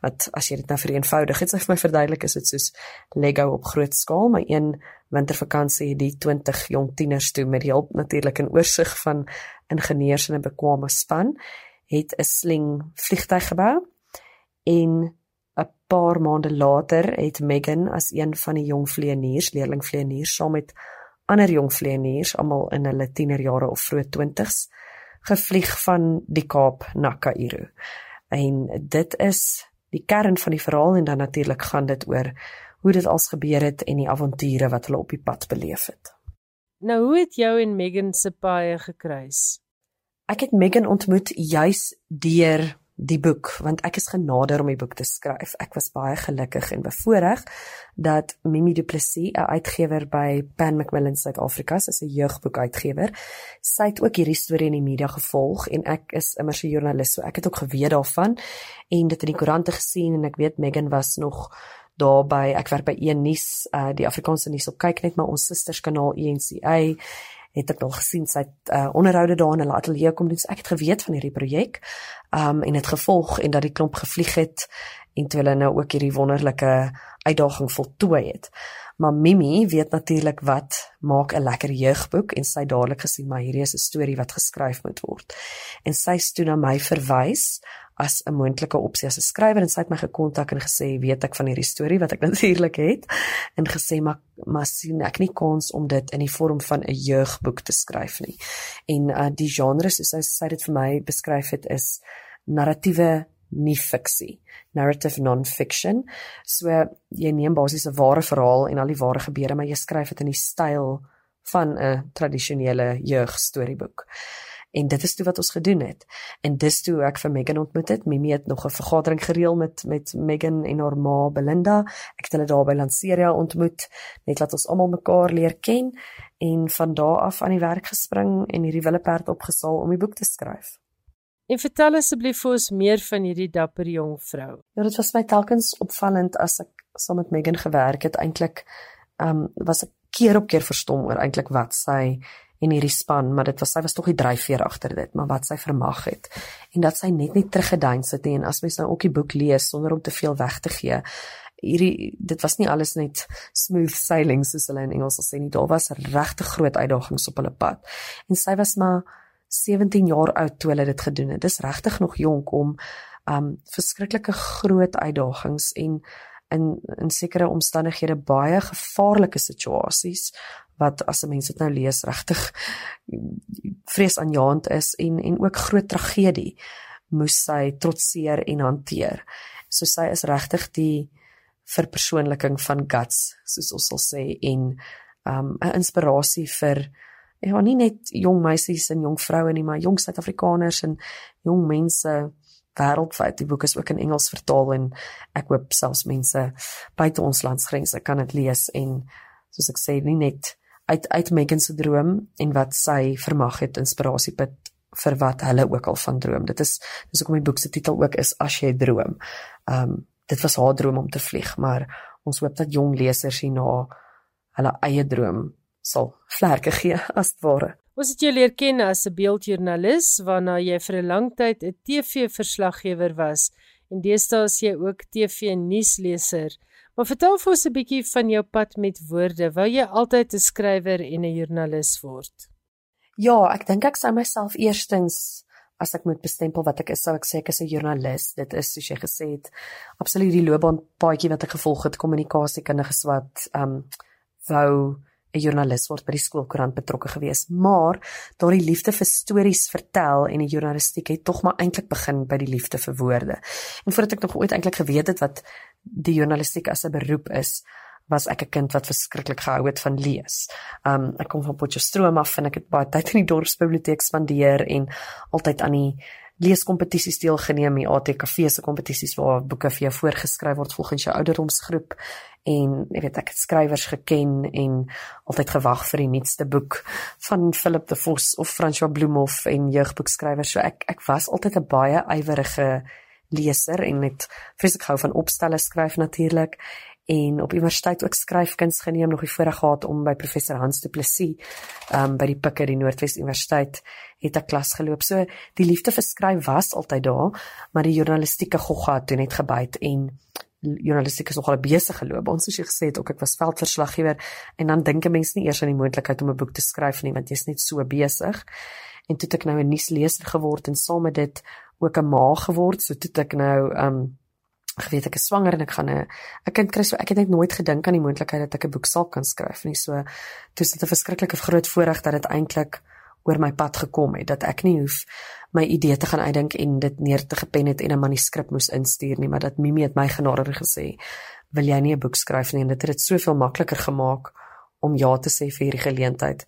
wat as jy dit nou vereenvoudig, dit sê vir my verduidelik is dit soos Lego op groot skaal, maar een wintervakansie het die 20 jong tieners toe met die hulp natuurlik in oorsig van ingenieurs en 'n bekwame span het 'n sling vliegtyg gebou en 'n paar maande later het Megan as een van die jong vlieëniers, leerling vlieëniers saam met ander jong vlieëniers, almal in hulle tienerjare of vroeë 20's, gevlieg van die Kaap na Kaïro. En dit is die kern van die verhaal en dan natuurlik gaan dit oor hoe dit als gebeur het en die avonture wat hulle op die pad beleef het. Nou hoe het jou en Megan se paie gekruis? Ek het Megan ontmoet juis deur die boek want ek is genader om die boek te skryf. Ek was baie gelukkig en bevoorreg dat Mimi Du Plessis, 'n uitgewer by Pan Macmillan Suid-Afrika, is 'n jeugboekuitgewer. Sy het ook hierdie storie in die media gevolg en ek is immer 'n joernalis, so ek het ook geweet daarvan en dit in die koerante gesien en ek weet Megan was nog daarby. Ek werk by Een Nuus, uh, die Afrikaanse nuus op kyk net maar ons susterskanaal ENCA het ek al gesien sy het uh, onderhoude daar in hulle ateljee kom doen. So ek het geweet van hierdie projek. Um en dit gevolg en dat die klomp gevlieg het en toe hulle nou ook hierdie wonderlike uitdaging voltooi het. Maar Mimi weet natuurlik wat maak 'n lekker jeugboek en sy dadelik gesien maar hierdie is 'n storie wat geskryf moet word. En sy het toe na my verwys as 'n moontlike opsie as 'n skrywer. En sy het my gekontak en gesê weet ek van hierdie storie wat ek natuurlik het. En gesê maar maar sien ek nie kans om dit in die vorm van 'n jeugboek te skryf nie. En uh, die genre soos sy sê dit vir my beskryf het is narratiewe nie fiksie narrative non-fiction. So jy neem basies 'n ware verhaal en al die ware gebeure maar jy skryf dit in die styl van 'n tradisionele jeugstorieboek en dit is toe wat ons gedoen het. En dis toe ek vir Megan ontmoet het. Mimi het nog 'n vergadering gereël met met Megan en haar ma Belinda. Ek het hulle daar by Lanseria ontmoet net laat ons almal mekaar leer ken en van daardie af aan die werk gespring en hierdie willeperd opgesaal om die boek te skryf. En vertel asseblief vir ons meer van hierdie dapper jong vrou. Ja, dit was my telkens opvallend as ek saam met Megan gewerk het eintlik ehm um, was ek keer op keer verstom oor eintlik wat sy en hierdie span, maar dit was sy was tog die dryfveer agter dit, maar wat sy vermag het en dat sy net nie teruggeduins het nie en as mens nou ook die boek lees sonder om te veel weg te gee, hierdie dit was nie alles net smooth sailing soos hulle in Engels sal sê nie, daar was regte groot uitdagings op hulle pad. En sy was maar 17 jaar oud toe hulle dit gedoen het. Dis regtig nog jonk om um verskriklike groot uitdagings en in in sekere omstandighede baie gevaarlike situasies wat as 'n mens dit nou lees regtig vreesaanjaend is en en ook groot tragedie moes sy trotseer en hanteer. So sy is regtig die verpersoonliking van guts soos ons sal sê en um 'n inspirasie vir ja nie net jong meisies en jong vroue nie maar jong Suid-Afrikaners en jong mense wêreldwyd. Die boek is ook in Engels vertaal en ek hoop selfs mense buite ons landsgrense kan dit lees en soos ek sê nie net uit uit Megan se droom en wat sy vermag het inspirasie put vir wat hulle ook al van droom. Dit is dis hoekom die boek se titel ook is As jy droom. Um dit was haar droom om te vlieg, maar ons hoop dat jong lesers hierna hulle eie droom sal vlerke gee as ware. Ons het jou leer ken as 'n beeldjoernalis waarna jy vir 'n lang tyd 'n TV-verslaggewer was en deesdae is jy ook TV-nuusleser. Maar vertel vir ons 'n bietjie van jou pad met woorde. Wou jy altyd 'n skrywer en 'n joernalis word? Ja, ek dink ek sou myself eerstens as ek moet bestempel wat ek is, sou ek sê ek is 'n joernalis. Dit is soos jy gesê het, absoluut die loopbaanpaadjie wat ek gevolg het, kommunikasiekundiges wat ehm um, wou 'n joernalis word by die skoolkoerant betrokke gewees, maar daardie liefde vir stories vertel en die journalistiek het tog maar eintlik begin by die liefde vir woorde. En voordat ek nog ooit eintlik geweet het wat die journalistiek as 'n beroep is, was ek 'n kind wat verskriklik gehou het van lees. Um ek kom van Potchefstroom af en ek het baie tyd in die dorpsbiblioteek spandeer en altyd aan die leeskompetisies deelgeneem, die ATKV se kompetisies waar boeke vir jou voorgeskryf word volgens jou ouderdomsgroep. En jy weet ek het skrywers geken en altyd gewag vir die nuutste boek van Philip de Vos of François Bloemhof en jeugboekskrywers. So ek ek was altyd 'n baie ywerige leser en net vreeslik gehou van opstelle skryf natuurlik en op universiteit ook skryfkuns geneem nog die voorreg gehad om by professor Hans Du Plessis um, by die Pikke die Noordwes Universiteit het 'n klas geloop. So die liefde vir skryf was altyd daar, maar die journalistieke gogga het toe net gebyt en journalistiek is nogal 'n besige loopbaan soos jy gesê het ook ek was veldverslaggewer en dan dink 'n mens nie eers aan die moontlikheid om 'n boek te skryf nie want jy's net so besig en toe ek nou 'n nuusleser geword en saam met dit ook 'n ma geword so toe ek nou um geweet ek is swanger en ek gaan 'n 'n kind kry so ek het net nooit gedink aan die moontlikheid dat ek 'n boek sal kan skryf nie so toe is dit 'n verskriklike groot voorreg dat dit eintlik oor my pad gekom het dat ek nie hoef my idee te gaan uitdink en dit neer te gepen het en 'n manuskrip moes instuur nie, maar dat Mimi het my genadig gesê, "Wil jy nie 'n boek skryf nie?" en dit het dit soveel makliker gemaak om ja te sê vir hierdie geleentheid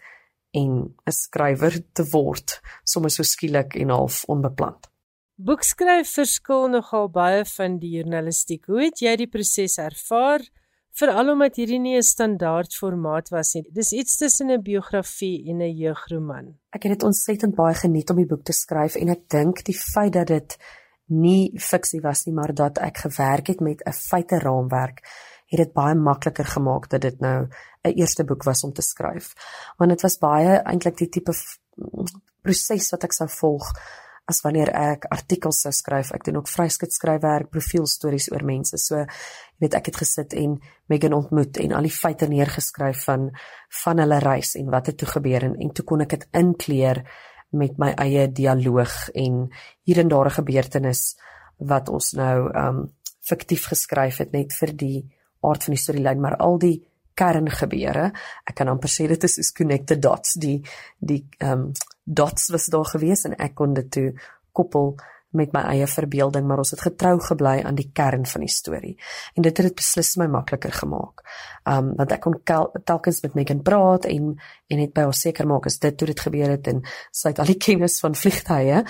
en 'n skrywer te word, sommer so skielik en half onbepland. Boekskryf verskil nogal baie van die journalistiek. Hoe het jy die proses ervaar? veral omdat hierdie nie 'n standaard formaat was nie. Dis iets tussen 'n biografie en 'n jeugroman. Ek het dit ontsettend baie geniet om die boek te skryf en ek dink die feit dat dit nie fiksie was nie, maar dat ek gewerk het met 'n feite raamwerk, het dit baie makliker gemaak dat dit nou 'n eerste boek was om te skryf. Want dit was baie eintlik die tipe proses wat ek sou volg as wanneer ek artikels sou skryf. Ek doen ook vryskut skryfwerk, profielstories oor mense. So, jy weet, ek het gesit en Megan ontmoet en al die feite neergeskryf van van hulle reis en wat het toe gebeur en, en toe kon ek dit inkleer met my eie dialoog en hier en daar 'n gebeurtenis wat ons nou um fiktief geskryf het net vir die aard van die storielyn, maar al die kerngebeure. Ek kan amper sê dit is soos connected dots, die die um, dots was daar gewees en ek kon dit toe koppel met my eie verbeelding, maar ons het getrou gebly aan die kern van die storie. En dit het dit beslis my makliker gemaak. Um want ek kon telkens met Megan praat en en net by haar seker maak as dit toe dit gebeur het en sy het al die kennis van vliegtye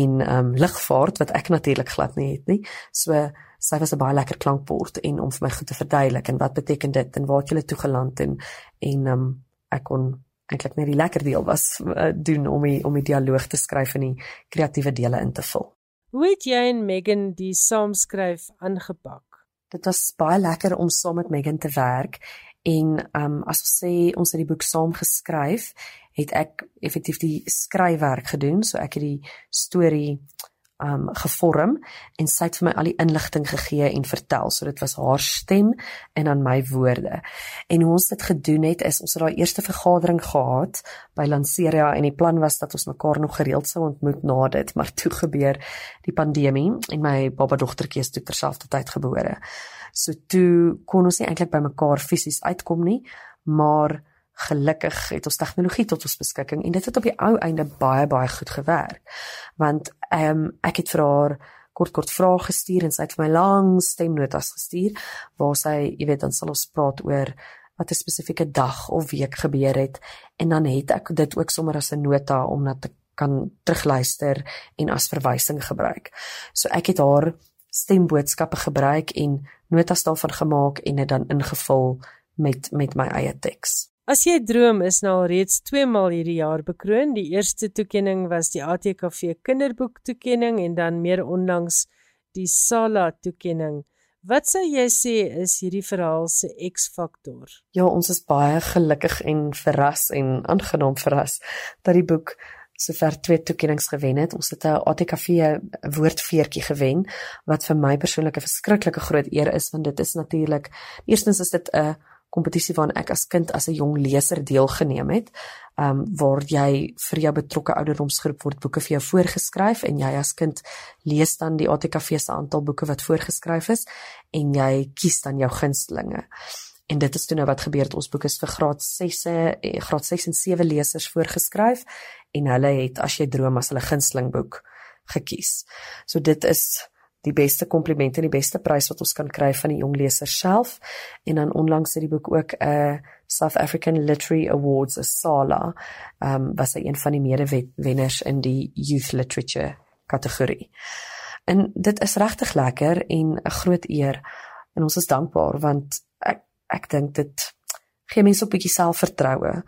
en um lugvaart wat ek natuurlik glad nie het nie. So sy was 'n baie lekker klankbord en om vir my goed te verduidelik en wat beteken dit en waar het jy toe geland en en um ek kon eintlik net die lekker deel was uh, doen om die om die dialoog te skryf en die kreatiewe dele in te vul. Hoe het jy en Megan die saamskryf aangepak? Dit was baie lekker om saam met Megan te werk en um as ons sê ons het die boek saam geskryf, het ek effektief die skryfwerk gedoen, so ek het die storie um gevorm en sy het vir my al die inligting gegee en vertel. So dit was haar stem en dan my woorde. En hoe ons dit gedoen het is ons het daai eerste vergadering gehad by Lanceria en die plan was dat ons mekaar nog gereeld sou ontmoet na dit, maar toe gebeur die pandemie en my baba dogtertjie is toe terselfdertyd gebore. So toe kon ons nie eintlik by mekaar fisies uitkom nie, maar gelukkig het ons tegnologie tot ons beskikking en dit het op die ou einde baie baie goed gewerk. Want ehm um, ek het vir haar kort kort vrae gestuur en sy het vir my lang stemnotas gestuur waar sy, jy weet, dan sal ons praat oor wat 'n spesifieke dag of week gebeur het en dan het ek dit ook sommer as 'n nota om na te kan terugluister en as verwysing gebruik. So ek het haar stemboodskappe gebruik en notas daarvan gemaak en dit dan ingevul met met my eie teks. As jy droom is nou al reeds 2 maal hierdie jaar bekroon. Die eerste toekenning was die ATKV Kinderboek toekenning en dan meer onlangs die Sala toekenning. Wat sou jy sê is hierdie verhaal se X-faktor? Ja, ons is baie gelukkig en verras en aangenaam verras dat die boek sover twee toekennings gewen het. Ons het 'n ATKV woordfeertjie gewen wat vir my persoonlik 'n verskriklike groot eer is want dit is natuurlik eerstens is dit 'n kompetisie waaraan ek as kind as 'n jong leser deelgeneem het. Ehm um, waar jy vir jou betrokke ouderdomsgroep word boeke vir jou voorgeskryf en jy as kind lees dan die ATKV se aantal boeke wat voorgeskryf is en jy kies dan jou gunstelinge. En dit is toe nou wat gebeur het ons boek is vir graad 6 eh, graad 6 en 7 lesers voorgeskryf en hulle het as jy droom as hulle gunsteling boek gekies. So dit is die beste komplimente en die beste prys wat ons kan kry van die jong leser self en dan onlangs het die boek ook 'n uh, South African Literary Awards SALA ehm um, was hy een van die medewenners in die youth literature kategorie. En dit is regtig lekker en 'n groot eer en ons is dankbaar want ek ek dink dit gee mense 'n bietjie selfvertroue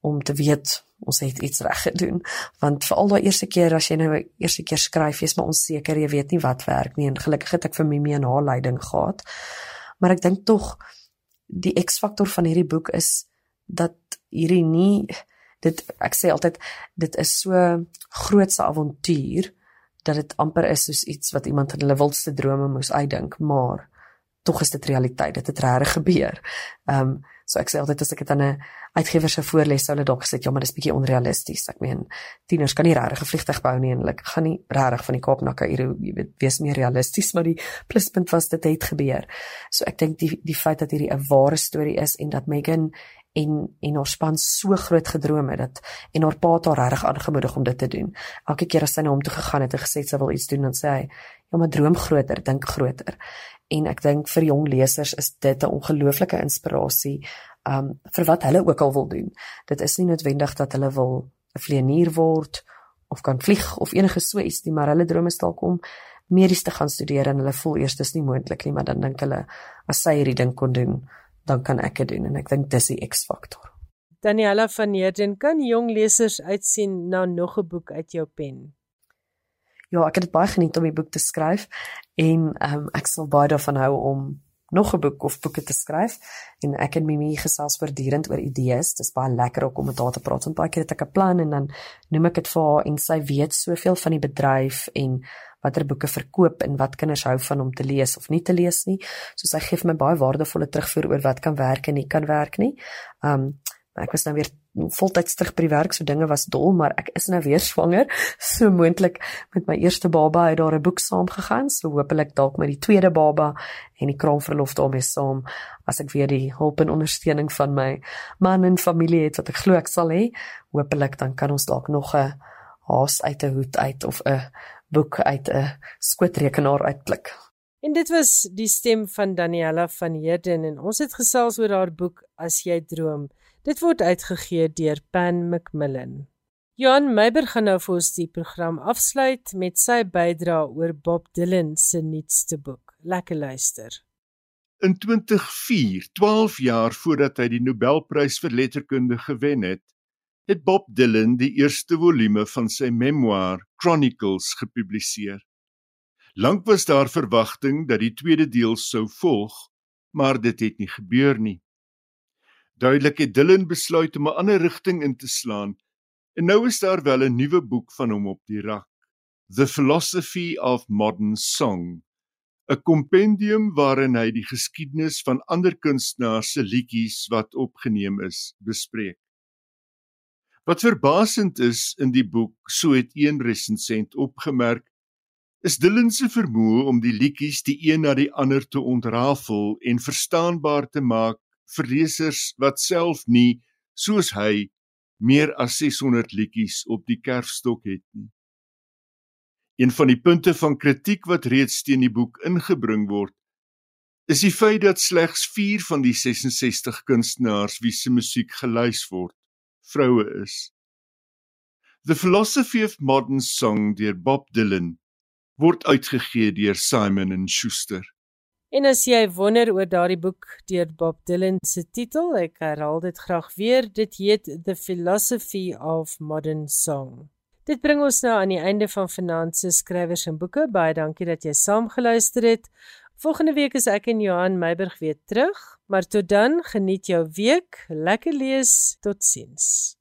om te weet ons het iets reg gedoen. Want veral daai eerste keer as jy nou eerste keer skryf jy's maar onseker jy weet nie wat werk nie. En gelukkig het ek vir Mimi en haar leiding gehad. Maar ek dink tog die X-faktor van hierdie boek is dat hierdie nie dit ek sê altyd dit is so grootse avontuur dat dit amper is soos iets wat iemand in hulle wildste drome moes uitdink. Maar tog is dit realiteit dit het regtig gebeur. Ehm um, So ek sê altyd as ek dit aan 'n uitgewer se voorles sou hulle dalk gesê ja, maar dis bietjie onrealisties. Ek meen tieners kan nie regtig 'n vliegtuig bou nie en hulle gaan nie regtig van die Kaap na Kaïro, jy weet, wees meer realisties, maar die pluspunt was dit het gebeur. So ek dink die die feit dat hierdie 'n ware storie is en dat Megan en en haar span so groot gedroom het dat en haar pa het haar regtig aangemoedig om dit te doen. Elke keer as sy na hom toe gegaan het en gesê sy wil iets doen, dan sê hy, "Ja, maar droom groter, dink groter." en ek dink vir jong lesers is dit 'n ongelooflike inspirasie um vir wat hulle ook al wil doen. Dit is nie noodwendig dat hulle wil 'n vlieënier word of kan vlieg of enige so iets nie, maar hulle drome is dalk om medies te gaan studeer en hulle voel eers dis nie moontlik nie, maar dan dink hulle as sy hierdie ding kon doen, dan kan ek dit doen en ek dink dis die X-faktor. Daniela van Heerden, kan jong lesers uitsien na nog 'n boek uit jou pen? ja, ek het dit baie geniet om die boek te skryf en ehm um, ek sal baie daarvan hou om nog 'n boek of boeke te skryf en ek en Mimi gesels voortdurend oor idees. Dit is baie lekker ook om met haar te praat want baie keer het ek 'n plan en dan noem ek dit vir haar en sy weet soveel van die bedryf en watter boeke verkoop en wat kinders hou van om te lees of nie te lees nie. So sy gee vir my baie waardevolle terugvoer oor wat kan werk en nie kan werk nie. Um ek was nou weer voltyds terug by die werk, so dinge was dol, maar ek is nou weer swanger. So moontlik met my eerste baba het daar 'n boek saam gegaan, so hopelik dalk met die tweede baba en die kraamverlof daarmee saam as ek weer die hulp en ondersteuning van my man en familie het wat ek glo ek sal hê. Hopelik dan kan ons dalk nog 'n haas uit 'n hoed uit of 'n boek uit 'n skootrekenaar uitklik. En dit was die stem van Daniella van Heerden en ons het gesels oor haar boek As jy droom. Dit word uitgegee deur Pan Macmillan. Johan Meiber gaan nou vir ons die program afsluit met sy bydrae oor Bob Dylan se nuutste boek. Lekker luister. In 2004, 12 jaar voordat hy die Nobelprys vir letterkunde gewen het, het Bob Dylan die eerste volume van sy memoir Chronicles gepubliseer. Lank was daar verwagting dat die tweede deel sou volg, maar dit het nie gebeur nie. Duidelik het Dylan besluit om 'n ander rigting in te slaan en nou is daar wel 'n nuwe boek van hom op die rak. The Philosophy of Modern Song, 'n kompendium waarin hy die geskiedenis van ander kunstenaars se liedjies wat opgeneem is, bespreek. Wat verbasend is in die boek, so het een resensent opgemerk, is Dylan se vermoë om die liedjies die een na die ander te ontrafel en verstaanbaar te maak vir lesers wat self nie soos hy meer as 600 liedjies op die kerfstok het nie. Een van die punte van kritiek wat reeds teen die boek ingebring word, is die feit dat slegs 4 van die 66 kunstenaars wie se musiek gelys word, vroue is. The Philosophy of Modern Song deur Bob Dylan word uitgegee deur Simon and Schuster. En as jy wonder oor daardie boek deur Bob Dylan se titel, ek herhaal dit graag weer, dit heet The Philosophy of Modern Song. Dit bring ons nou aan die einde van Finanse Skrywers en Boeke. Baie dankie dat jy saamgeluister het. Volgende week is ek en Johan Meiburg weer terug, maar tot dan, geniet jou week, lekker lees, totsiens.